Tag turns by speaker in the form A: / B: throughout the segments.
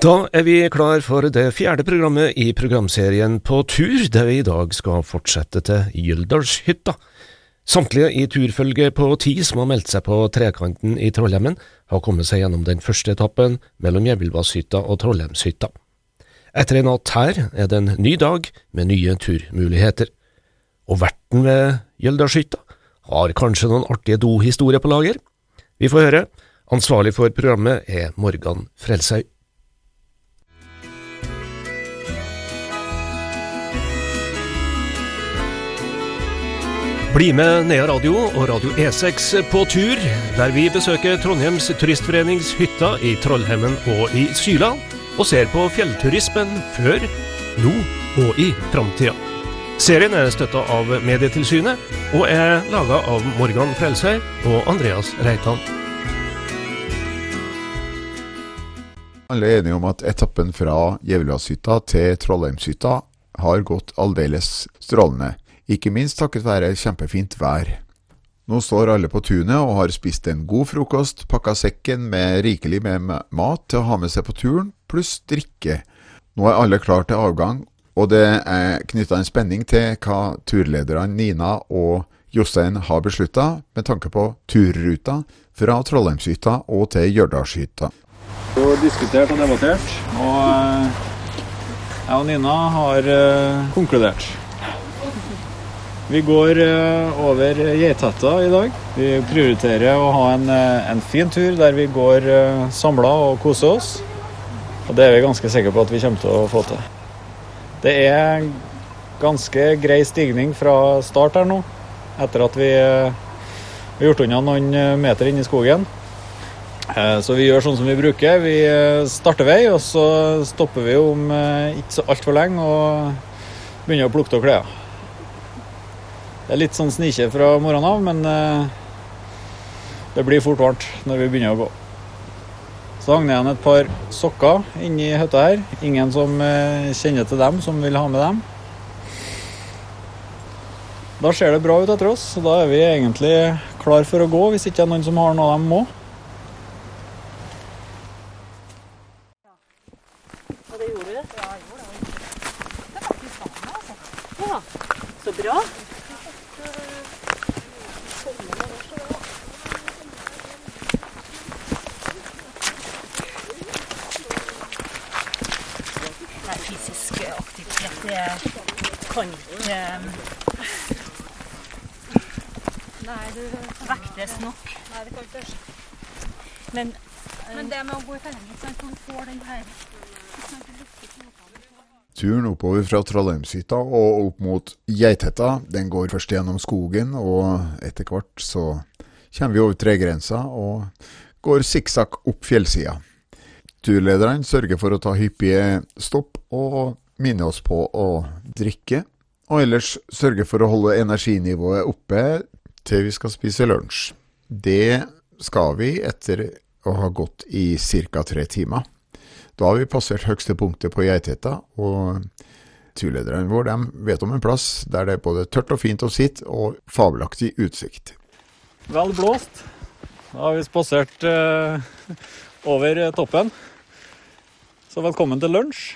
A: Da er vi klar for det fjerde programmet i programserien På tur, der vi i dag skal fortsette til Gyldalshytta. Samtlige i turfølget på ti som har meldt seg på Trekanten i Trollheimen, har kommet seg gjennom den første etappen mellom Gjevilvasshytta og Trollheimshytta. Etter en natt her er det en ny dag med nye turmuligheter. Og verten ved Gjøldalshytta har kanskje noen artige dohistorier på lager? Vi får høre. Ansvarlig for programmet er Morgan Frelshaug. Bli med Nea Radio og Radio E6 på tur, der vi besøker Trondheims turistforenings hytta i Trollhemmen og i Syla, og ser på fjellturismen før, nå og i framtida. Serien er støtta av Medietilsynet, og er laga av Morgan Frelsøy og Andreas Reitan.
B: Alle er enige om at etappen fra Gjevlashytta til Trollheimshytta har gått aldeles strålende. Ikke minst takket være kjempefint vær. Nå står alle på tunet og har spist en god frokost, pakka sekken med rikelig med mat til å ha med seg på turen, pluss drikke. Nå er alle klar til avgang, og det er knytta en spenning til hva turlederne Nina og Jostein har beslutta med tanke på turruta fra Trollheimshytta og til Hjørdalshytta.
C: Vi har diskutert og debattert, og eh, jeg og Nina har uh, konkludert. Vi går uh, over Geithetta i dag. Vi prioriterer å ha en, en fin tur der vi går samla og koser oss. Og det er vi ganske sikre på at vi kommer til å få til. Det er ganske grei stigning fra start her nå, etter at vi har gjort unna noen meter inn i skogen. Så vi gjør sånn som vi bruker. Vi starter vei, og så stopper vi om ikke så altfor lenge og begynner å plukke av klær. Det er litt sånn snikje fra morgenen av, men det blir fort varmt når vi begynner å gå. Så hang det igjen et par sokker inni hytta her. Ingen som kjenner til dem, som vil ha med dem. Da ser det bra ut etter oss, så da er vi egentlig klar for å gå, hvis ikke det er noen som har noe de må.
D: Så bra. Nei, fysisk aktivitet, det kan ikke vektes nok.
E: Nei, det kan ikke det.
D: Men
E: Men det med å gå i terrenget, så du får den her
B: Turen oppover fra Trollheimshytta og opp mot Geithetta, den går først gjennom skogen, og etter hvert så kommer vi over tregrensa og går sikksakk opp fjellsida. Turlederne sørger for å ta hyppige stopp og minne oss på å drikke, og ellers sørge for å holde energinivået oppe til vi skal spise lunsj. Det skal vi etter å ha gått i ca. tre timer. Da har vi passert høgste punktet på Geithetta, og turlederne våre vet om en plass der det er både tørt og fint å sitte, og fabelaktig utsikt.
C: Vel blåst. Da har vi spasert uh, over toppen. Så velkommen til lunsj.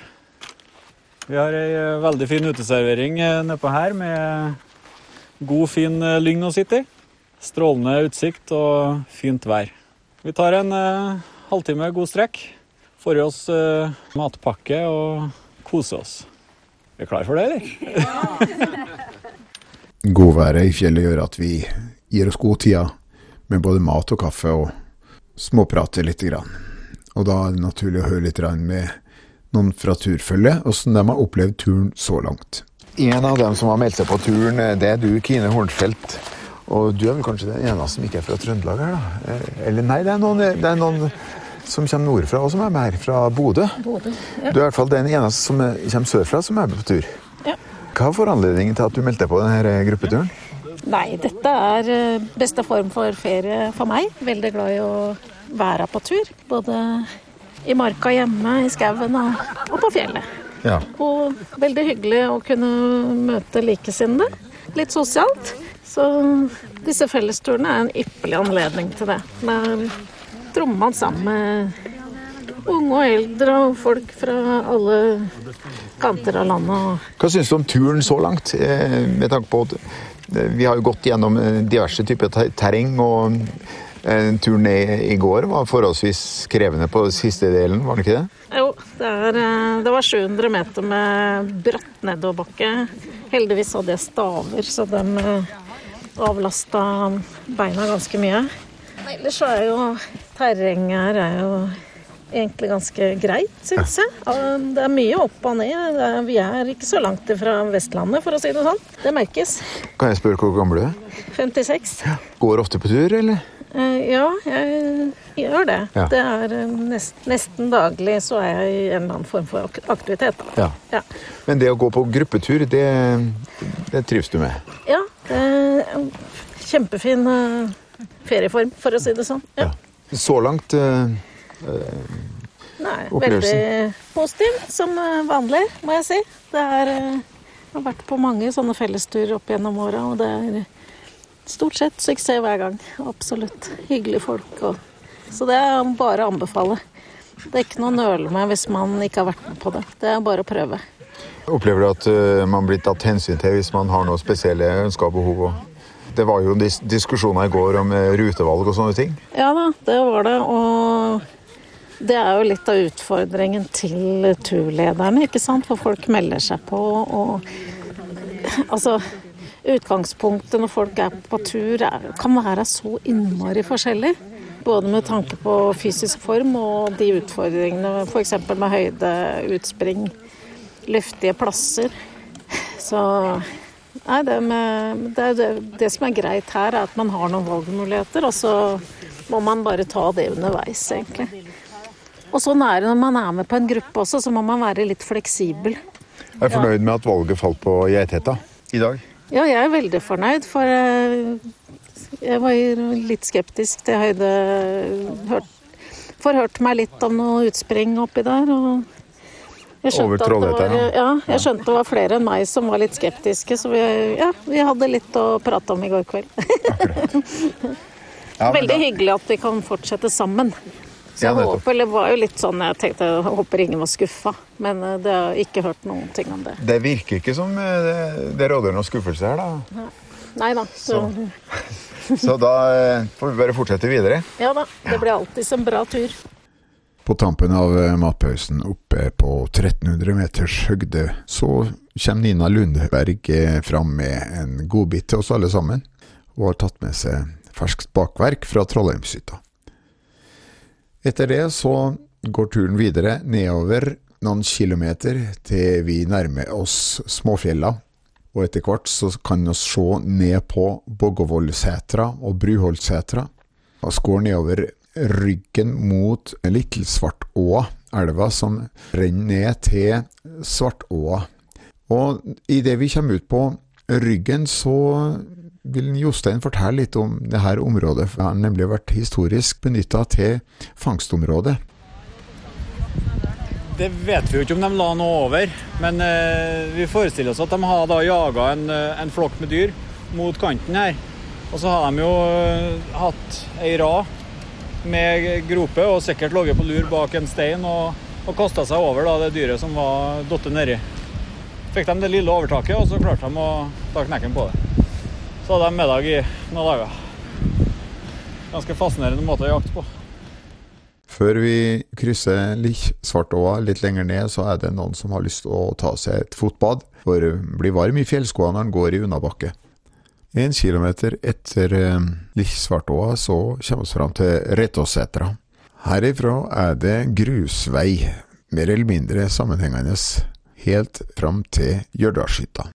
C: Vi har ei eh, veldig fin uteservering eh, nedpå her med god, fin eh, lyng å sitte i. Strålende utsikt og fint vær. Vi tar en eh, halvtime god strekk. Får i oss eh, matpakke og koser oss. Vi Er klar for det, eller?
B: Godværet i fjellet gjør at vi gir oss god tid med både mat og kaffe, og småprater litt. Grann. Og da er det naturlig å høre litt med noen fra turfølget, åssen de har opplevd turen så langt. En av dem som har meldt seg på turen, det er du, Kine Hornfeldt. Og du er vel kanskje den eneste som ikke er fra Trøndelag her, da? Eller nei, det er noen, det er noen som kommer nordfra og som er med her, fra Bodø.
E: Bodø.
B: Du er i hvert fall den eneste som er- kommer sørfra som er med på tur.
E: Ja.
B: Hva var foranledningen til at du meldte deg på denne gruppeturen?
E: Nei, dette er eh, beste form for ferie for meg. Veldig glad i å være på tur. Både i marka hjemme, i skauen og, på fjellet.
B: Ja.
E: Og veldig hyggelig å kunne møte likesinnede. Litt sosialt. Så disse fellesturene er en ypperlig anledning til det. Da trommer man sammen med unge og eldre og folk fra alle kanter av landet.
B: Hva syns du om turen så langt? Eh, med tanke på Vi har jo gått gjennom eh, diverse typer ter- terreng, og eh, turen i, går var forholdsvis krevende på siste delen, var det ikke det?
E: Jo, det, er, eh, det var 700 meter med bratt nedoverbakke. Heldigvis hadde jeg staver, så de avlasta beina ganske mye. Ellers er jo terrenget her er jo egentlig ganske greit, syns jeg. Det er mye opp og ned. Vi er ikke så langt fra Vestlandet, for å si det sånn. Det merkes.
B: Kan jeg spørre hvor gammel du er?
E: 56.
B: Går ofte på tur, eller?
E: Eh, Ja, jeg gjør det.
B: Ja.
E: Det er eh, nest, nesten daglig så er jeg i en eller annen form for aktivitet.
B: Ja.
E: Ja.
B: Men det å gå på gruppetur, det, det trives du med?
E: ja, kjempefin eh, ferieform, for å si det sånn. Ja.
B: Så langt
E: Nei,
B: Opplevelsen?
E: veldig positiv, som eh, vanlig, må jeg si. Det er, eh, jeg har vært på mange sånne fellesturer opp gjennom åra, og det er stort sett suksess hver gang. Absolutt. Hyggelige folk. Og, så det er bare å anbefale. Det er ikke noe å nøle med hvis man ikke har vært med på det. Det er bare å prøve.
B: Opplever du at eh, man blir tatt hensyn til hvis man har noen spesielle ønsker og behov? Og det var jo dis diskusjoner i går om eh, rutevalg og sånne ting.
E: Ja da, det var det. Og det er jo litt av utfordringen til turlederne, ikke sant. For folk melder seg på og Altså, utgangspunktet når folk er på tur er, kan være så innmari forskjellig. Både med tanke på fysisk form og de utfordringene f.eks. med høyde, utspring, luftige plasser. Så Nei, det, med, det, det, det som er greit her, er at man har noen valgmuligheter, og så må man bare ta det underveis, egentlig. Og sånn er det når man er med på en gruppe også, så må man være litt fleksibel.
B: Jeg er fornøyd med at valget falt på Geiteta i dag.
E: Ja, jeg er veldig fornøyd, for eh, jeg var litt skeptisk til høyde. Hørt, forhørte meg litt om noe utspring oppi der. og jeg skjønte var-
B: ja.
E: Ja, jeg skjønte det var flere enn meg som var litt skeptiske, så vi, ja, vi hadde litt å prate om i går kveld.
B: Ja,
E: Veldig
B: da-
E: hyggelig at vi kan fortsette sammen. Så
B: Ja,
E: jeg
B: nettopp.
E: håper, eller var jo litt sånn, jeg tenkte jeg håper ingen var skuffa, men eh, det har ikke hørt noen ting om det.
B: Det virker ikke som eh, det, det råder noe skuffelse her, da.
E: Nei da. Så,
B: Så da eh, får vi bare fortsette videre.
E: ja da. Det blir alltids en bra tur.
B: På tampen av matpausen oppe på 1300 meters høgde, så kommer Nina Lundberg fram med en godbit til oss alle sammen, Hun har tatt med seg ferskt bakverk fra Trollheimshytta. Etter det så går turen videre nedover noen kilometer til vi nærmer oss Småfjella, og etter hvert så kan vi se ned på Boggovollsetra og Bruholtsetra, Vi går nedover ryggen mot Littlesvartåa, elva som renner ned til Svartåa. Og idet vi kommer ut på ryggen, så vil Jostein fortelle litt om det her området. Det har nemlig vært historisk benytta til fangstområde.
C: Det vet vi jo ikke om de la noe over, men eh, vi forestiller oss at de har da jaga en, eh, en flokk med dyr mot kanten her. Og så har de jo eh, hatt ei rad med grope og sikkert ligget på lur bak en stein og, og kasta seg over da, det dyret som var datt nedi. Fikk de det lille overtaket, og så klarte de å ta knekken på det. Så hadde de middag i noen dager. Ganske fascinerende måte å jakte på.
B: Før vi krysser Svartåa litt lenger ned, så er det noen som har lyst til å ta seg et fotbad, for det blir varm i fjellskoene når en går i unnabakke. En kilometer etter Lich Svartåa, så kommer vi fram til Retåsetra. Herifra er det grusvei, mer eller mindre sammenhengende, helt fram til Gjørdalshytta.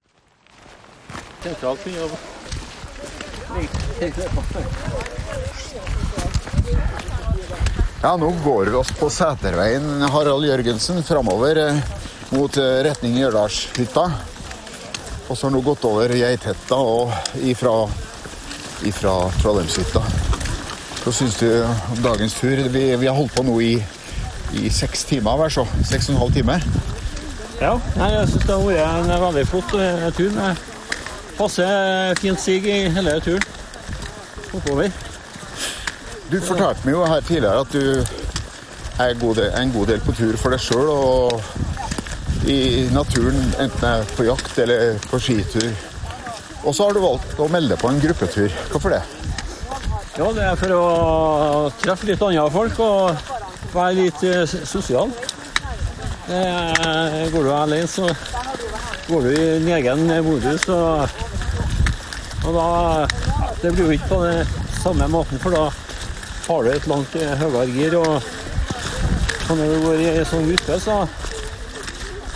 B: Ja, nå går vi oss på Sæterveien Harald Jørgensen framover eh, mot eh, retning Gjørdalshytta. Og så har nå gått over Geithetta og ifra, ifra Trollheimshytta. Hva syns du om dagens tur? Vi, vi har holdt på nå i, i seks timer, vær så. Seks og en halv time.
F: Ja, jeg syns det har vært en veldig flott eh, tur med passe fint sig i hele turen oppover.
B: Du fortalte meg jo her tidligere at du er god del, en god del på tur for deg sjøl og i naturen, enten det er på jakt eller på skitur. Og så har du valgt å melde på en gruppetur. Hvorfor det?
F: Ja, det er for å treffe litt andre folk og være litt eh, sosial. Eh, går du alene, så går du i din egen modus. Og, og da Det blir jo ikke på den samme måten, for da har du et langt høyere gir. Og, når du går i en sånn gruppe, så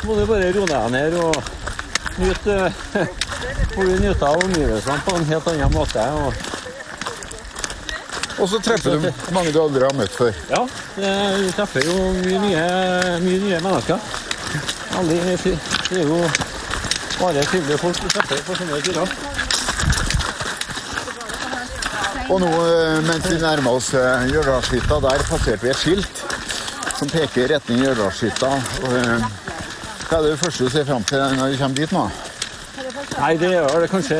F: må du bare roe deg ned og nyte Får du nyte av omgivelsene på en helt annen måte. Og,
B: Og så treffer du mange du aldri har møtt før.
F: ja, du treffer jo mye nye, mye nye mennesker. Alle det er jo bare trivelige folk du treffer på sånne turer.
B: Og nå eh, mens vi nærmer oss eh, Gjørdalshytta, der passerte vi et skilt som peker i retning Gjørdalshytta. Eh, Hva er det første du ser fram til når du kommer dit nå?
F: Nei, det er vel kanskje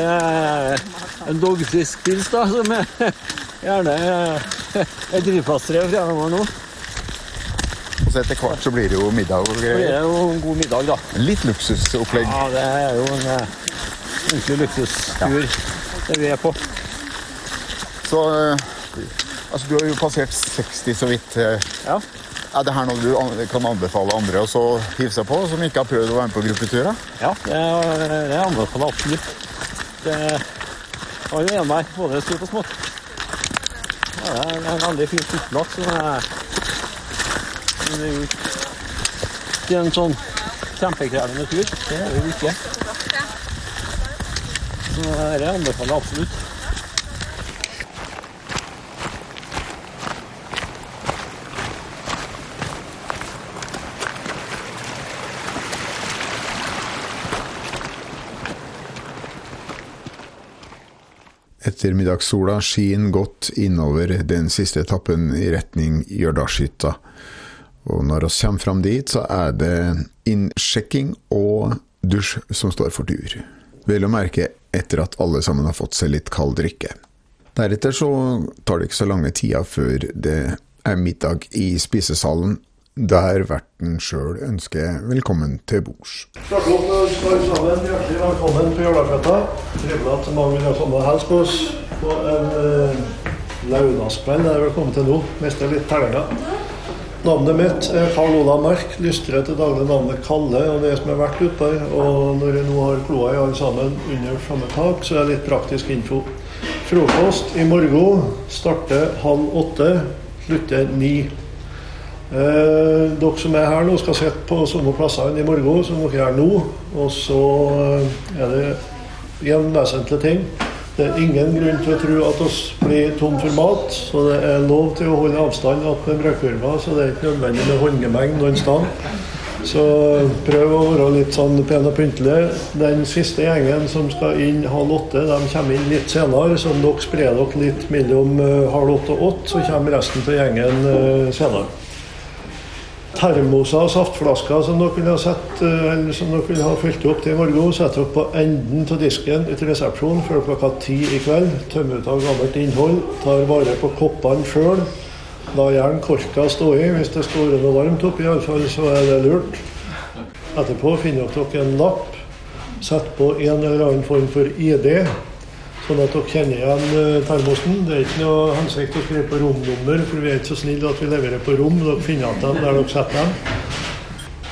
F: en dogfisk pils, da, som er gjerne er drivplasteret fremover nå.
B: Og så etter hvert så blir det jo middag og
F: Det blir jo en god middag, da.
B: Litt luksusopplegg.
F: Ja, det er jo en ordentlig luksustur det vi er på.
B: Så eh, altså, du har jo passert 60 så vidt. eh.
F: Ja.
B: Er det her noe du an- kan anbefale andre å hive seg på, som ikke har prøvd å være med på gruppeturer?
F: Ja, det, det anbefaler absolutt. Det var jo en vei, både stort og smått. Ja, det er en veldig fin fotlatt, så det er men det er jo ikke en sånn kjempekrevende tur. Det er det jo ikke. Så det anbefaler jeg absolutt.
B: Ettermiddagssola skinner godt innover den siste etappen i retning Jørdalshytta. Og når vi kommer fram dit, så er det innsjekking og dusj som står for tur. Vel å merke etter at alle sammen har fått seg litt kald drikke. Deretter så tar det ikke så lange tida før det er middag i spisesalen, der verten sjøl ønsker velkommen til bords.
G: Hjertelig velkommen på Jørdalsfetta. Trivelig at mange vil komme og hilse oss på en lørdagskveld. Det er velkommen til nå. Mister litt tellinga. Navnet mitt er Karl Olav Merk. lystrer til daglig navnet Kalle. og det som er vært ute. Og når jeg nå har kloa i alle sammen under samme tak, så er det litt praktisk info. Frokost i morgen starter halv åtte, slutter ni. Eh, dere som er her nå, skal sitte på samme plassene i morgen som dere gjør nå. Og så eh, er det en vesentlig ting. Det er ingen grunn til å tro at oss blir tom for mat, så det er lov til å holde avstand med brødkurva, så det er ikke nødvendig med håndgemeng noen sted. Så prøv å være litt sånn pen og pyntelig. Den siste gjengen som skal inn halv åtte, de kommer inn litt senere. Så dere sprer dere litt mellom eh, halv åtte og åtte, så kommer resten av gjengen eh, senere termoser og saftflasker som dere kunne ha sett, eh, eller som dere kunne ha fylt opp til i morgen, setter dere på enden av disken ut i resepsjonen før klokka ti i kveld. Tømmer ut av gammelt innhold. Tar vare på koppene sjøl. La gjerne korka stå i. Hvis det står noe varmt oppi, iallfall, så er det lurt. Etterpå finner dere en lapp. Sett på en eller annen form for ID. Sånn at dere kjenner igjen eh, termosen. Det er ikke noe hensikt å skrive på romnummer, for vi er ikke så snille at vi leverer på rom. Dere finner igjen dem der dere setter dem.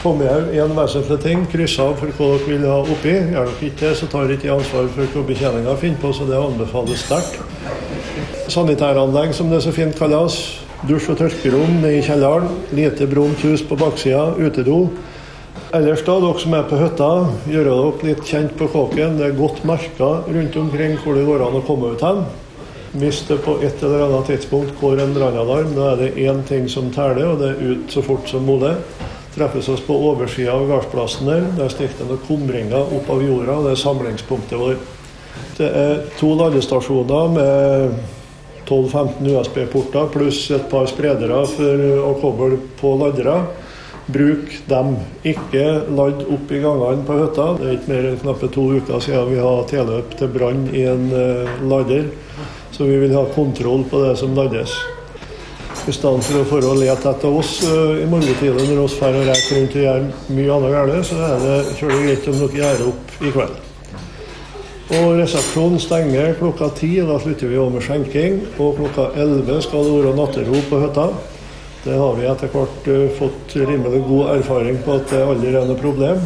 G: Få med én en vesentlig ting. Kryss av for hva dere vil ha oppi. Gjør dere ikke det, så tar ikke ansvar for hva betjeninga finner på, så det anbefales sterkt. Sanitæranlegg, som det så fint kalles. Dusj- og tørkerom nede i kjelleren. Lite brunt hus på baksida. Utedo. Ellers da, dere som er på hytta, gjør dere litt kjent på kåken. Det er godt merka rundt omkring hvor det går an å komme ut hen. Hvis det på et eller annet tidspunkt går en brannalarm, da er det én ting som teller, og det er ut så fort som mulig. Treffes oss på oversida av gardsplassen der. Der stikker det noen kumringer opp av jorda, og det er samlingspunktet vårt. Det er to ladestasjoner med 12-15 USB-porter pluss et par spredere for å koble på ladere. Bruk dem. Ikke ladd opp i gangene på hytta. Det er ikke mer enn knappe to uker siden vi har tilløp til brann i en eh, lader. Så vi vil ha kontroll på det som lades. I stedet for å å lete etter oss eh, i morgentider når oss drar og reiser rundt og gjør mye annet galt, så er det kjølig greit om dere gjør opp i kveld. Og Resepsjonen stenger klokka ti, da slutter vi òg med skjenking. Og klokka elleve skal det være nattero på hytta. Det har vi etter hvert eh, fått rimelig god erfaring på at det aldri er noe problem.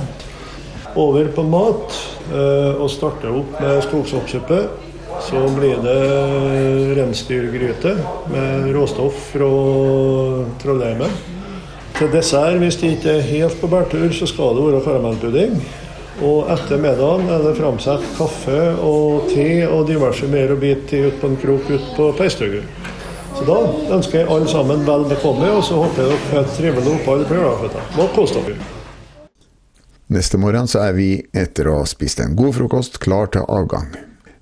G: Over på mat eh, og starte opp med skogsoppsuppe. Så blir det reinsdyrgryte med råstoff fra Trollheimen. Til dessert, hvis det ikke er helt på bærtur, så skal det være karamellpudding. Og etter middagen er det framsatt kaffe og te og diverse mer og bit ut på en krok ut på peisstugu. Så da ønsker jeg alle sammen vel bekomme, og så håper jeg dere får et trivelig opphold på Jølafjøtta. Må kose dere.
B: Neste morgen så er vi, etter å ha spist en god frokost, klar til avgang.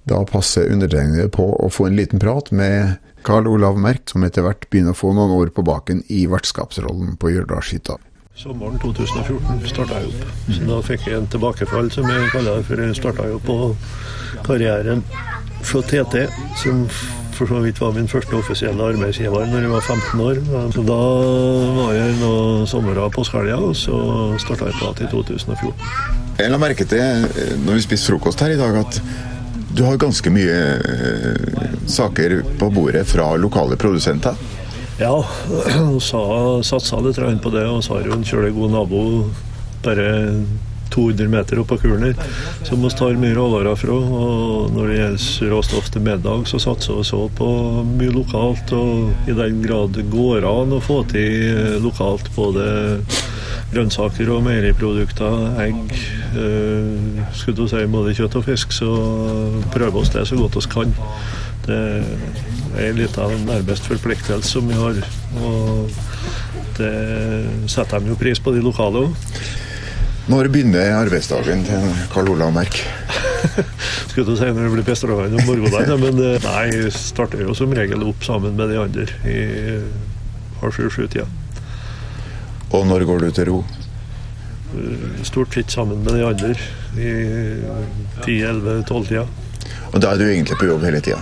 B: Da passer undertegnede på å få en liten prat med Karl Olav Merk, som etter hvert begynner å få noen år på baken i vertskapsrollen på Jørdalshytta.
G: Sommeren 2014 starta jeg opp. Så da fikk jeg en tilbakefall, som jeg kaller det, for jeg starta jo på karrieren fra TT, som for så vidt var min første offisielle arbeidsgiver når jeg var 15 år. Så da var jeg noen somre på påskehelga, og så starta jeg prat i 2014.
B: Jeg la merke til, eh, når vi spiste frokost her i dag, at du har ganske mye eh, saker på bordet fra lokale produsenter.
G: Ja, hun satsa litt på det, og så har jo en kjølig god nabo bare 200 meter opp av kulen som vi tar mye råvarer fra. Og når det gjelder råstoff til middag, så satser vi så på mye lokalt. Og i den grad det går an å få til lokalt både grønnsaker og meieriprodukter, egg, øh, skulle si både kjøtt og fisk, så prøver vi det så godt vi kan. Det er litt av en nærmest forpliktelse som vi har. Og det setter de jo pris på, de lokale òg.
B: Når begynner arbeidsdagen til Karl Olav Merk?
G: Skulle du si når det blir restaurant om morgenen, men eh, nei, jeg starter jo som regel opp sammen med de andre i halv sju-sju-tida.
B: Og når går du til ro?
G: Eh, Stort sett sammen med de andre i ti-elleve-tolv-tida.
B: Og da er du egentlig på jobb hele tida?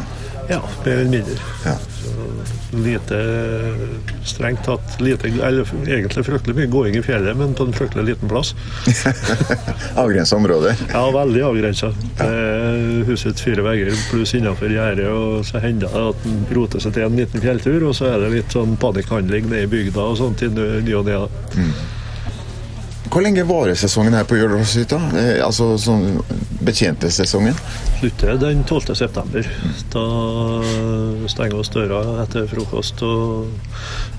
G: Ja, mer eller mindre.
B: Ja.
G: Lite strengt tatt lite, eller Egentlig fryktelig mye gåing i fjellet, men på en fryktelig liten plass.
B: Avgrensa område?
G: Ja, veldig avgrensa. Husets fire vegger pluss innenfor gjerdet. Og så hender det at en roter seg til en liten fjelltur, og så er det litt sånn panikkhandling nede i bygda og sånt i ny og ne.
B: Hvor lenge varer sesongen her på Jørdalshytta? Eh, altså sånn betjentesesongen?
G: Slutter den 12. september. Da stenger vi døra etter frokost og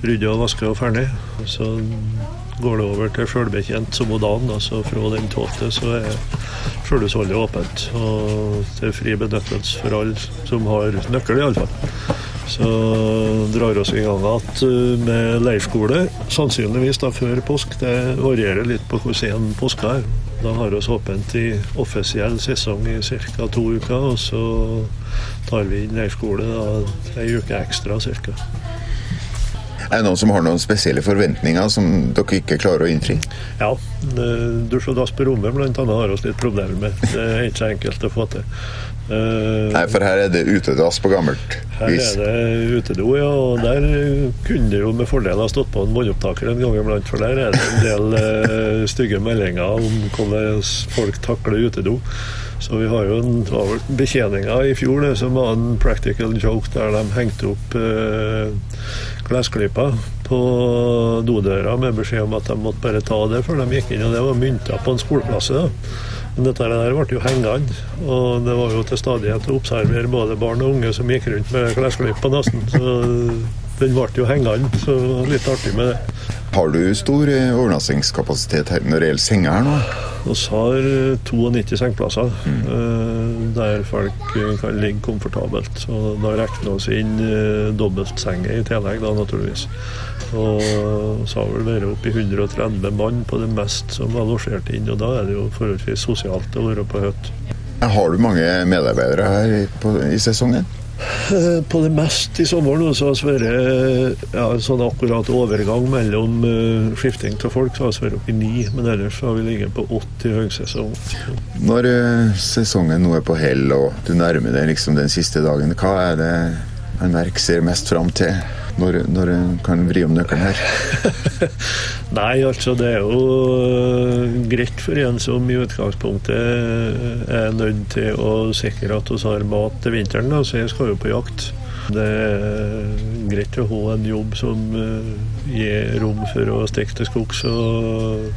G: rydder og vasker og ferdig. Så går det over til sjølbetjent som om dagen. Altså fra den 12. så er sjølhusholdet åpent. Og til fri benyttelse for alle som har nøkkel, iallfall. Så drar oss i gang igjen med leirskole, sannsynligvis da før påsk. Det varierer litt på hvor sen påska er. Da har vi åpent i offisiell sesong i ca. to uker, og så tar vi inn leirskole ei uke ekstra ca.
B: Er det noen som har noen spesielle forventninger som dere ikke klarer å innfri?
G: Ja. Dusj og dass på rommet annet har vi litt problemer med. Det er ikke så enkelt å få til. Uh,
B: Nei, for her er det utedass på gammelt vis.
G: her er det utedo, ja. Og der kunne det jo med fordel ha stått på en båndopptaker en gang iblant, for der er det en del uh, stygge meldinger om hvordan folk takler utedo. Så vi har jo en var betjeninga i fjor det som var en practical joke der de hengte opp uh, klesklyper på dodøra med beskjed om at de måtte bare ta det før de gikk inn. Og det var mynter på en skoleplass. Da. Men dette der ble jo hengende, og det var jo til stadighet å observere både barn og unge som gikk rundt med klesklipp på nesen. Så den ble jo hengende, så litt artig med det.
B: Har du stor eh, overnattingskapasitet når det gjelder senger her nå?
G: Vi har 92 sengeplasser mm. der folk eh, kan ligge komfortabelt. Så da regner vi inn eh, dobbeltsenger i tillegg, da, naturligvis. Og så har vel vært oppi i 130 mann på det mest som var losjert inn, og da er det jo forholdsvis sosialt å være på høtt.
B: Har du mange medarbeidere her i sesongen?
G: Eh, På det mest i sommer nå så har vi vært ja, en sånn akkurat overgang mellom eh, skifting til folk, så har vært oppe i ni, men ellers har vi ligget på 80 høysesong.
B: Når eh, sesongen nå er på hell og du nærmer deg liksom den siste dagen, hva er det han Merk ser mest fram til? Når, når en kan vri om nøkkelen her?
G: Nei, altså det er jo øh, greit for en som i utgangspunktet er nødt til å sikre at vi har mat til vinteren. Så jeg skal jo på jakt. Det er greit å ha en jobb som øh, gir rom for å stikke til skogs og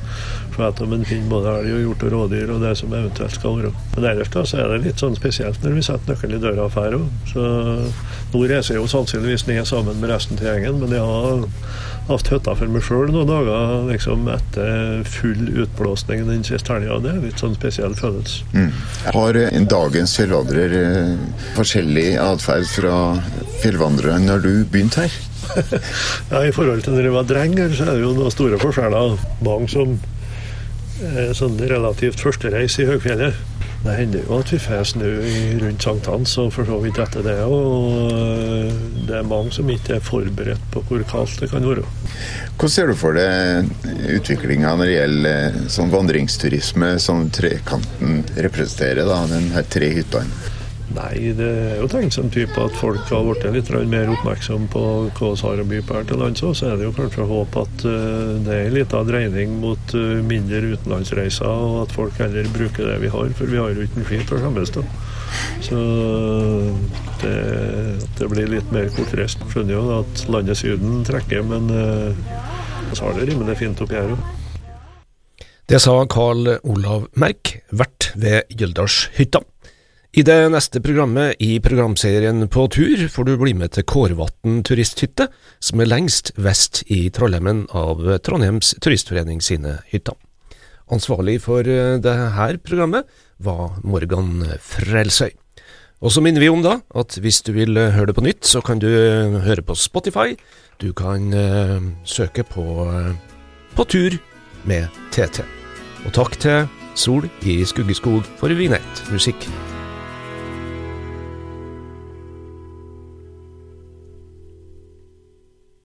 G: se om en finner både elg og hjort og rådyr og det som eventuelt skal være. Men ellers da, så er det litt sånn spesielt når vi setter nøkkelen i døra og drar. Så nå reiser jeg jo sannsynligvis ned sammen med resten til gjengen, men jeg har hatt hytta for meg sjøl noen dager liksom etter full utblåsning den siste helga. Det er litt sånn spesiell følelse.
B: Mm. Har eh, dagens fjellvandrer eh, forskjellig atferd fra fjellvandrere når du begynte her?
G: Ja, I forhold til når jeg var dreng, så er det jo noen store forskjeller. Mange som sånn relativt førstereis i høgfjellet. Det hender jo at vi får snø rundt sankthans, og for så vidt etter det. Og det er mange som ikke er forberedt på hvor kaldt det kan være.
B: Hvordan ser du for deg utviklinga når det gjelder eh, sånn vandringsturisme som trekanten representerer, da, den her tre hyttene?
G: Nei, det er jo tenkt som type at folk har blitt litt mer oppmerksom på hva vi har å by på her til lands. Så er det jo kanskje håp at eh, det er en liten dreining mot eh, mindre utenlandsreiser, og at folk heller bruker det vi har. For vi har jo ikke en å skjemmes av. Så det, det blir litt mer kortreist. Skjønner jo at landet Syden trekker, men eh, vi har det rimelig fint oppi her òg.
A: Det sa Karl Olav Merk, vert ved Gyldalshytta. I det neste programmet i programserien På tur får du bli med til Kårvatn turisthytte, som er lengst vest i Trollheimen av Trondheims Turistforening sine hytter. Ansvarlig for dette programmet var Morgan Frelsøy. Og så minner vi om da at hvis du vil eh, høre det på nytt, så kan du eh, høre på Spotify. Du kan uh, søke på uh, På tur med TT. Og takk til Sol i Skuggeskog for Vinett musikk.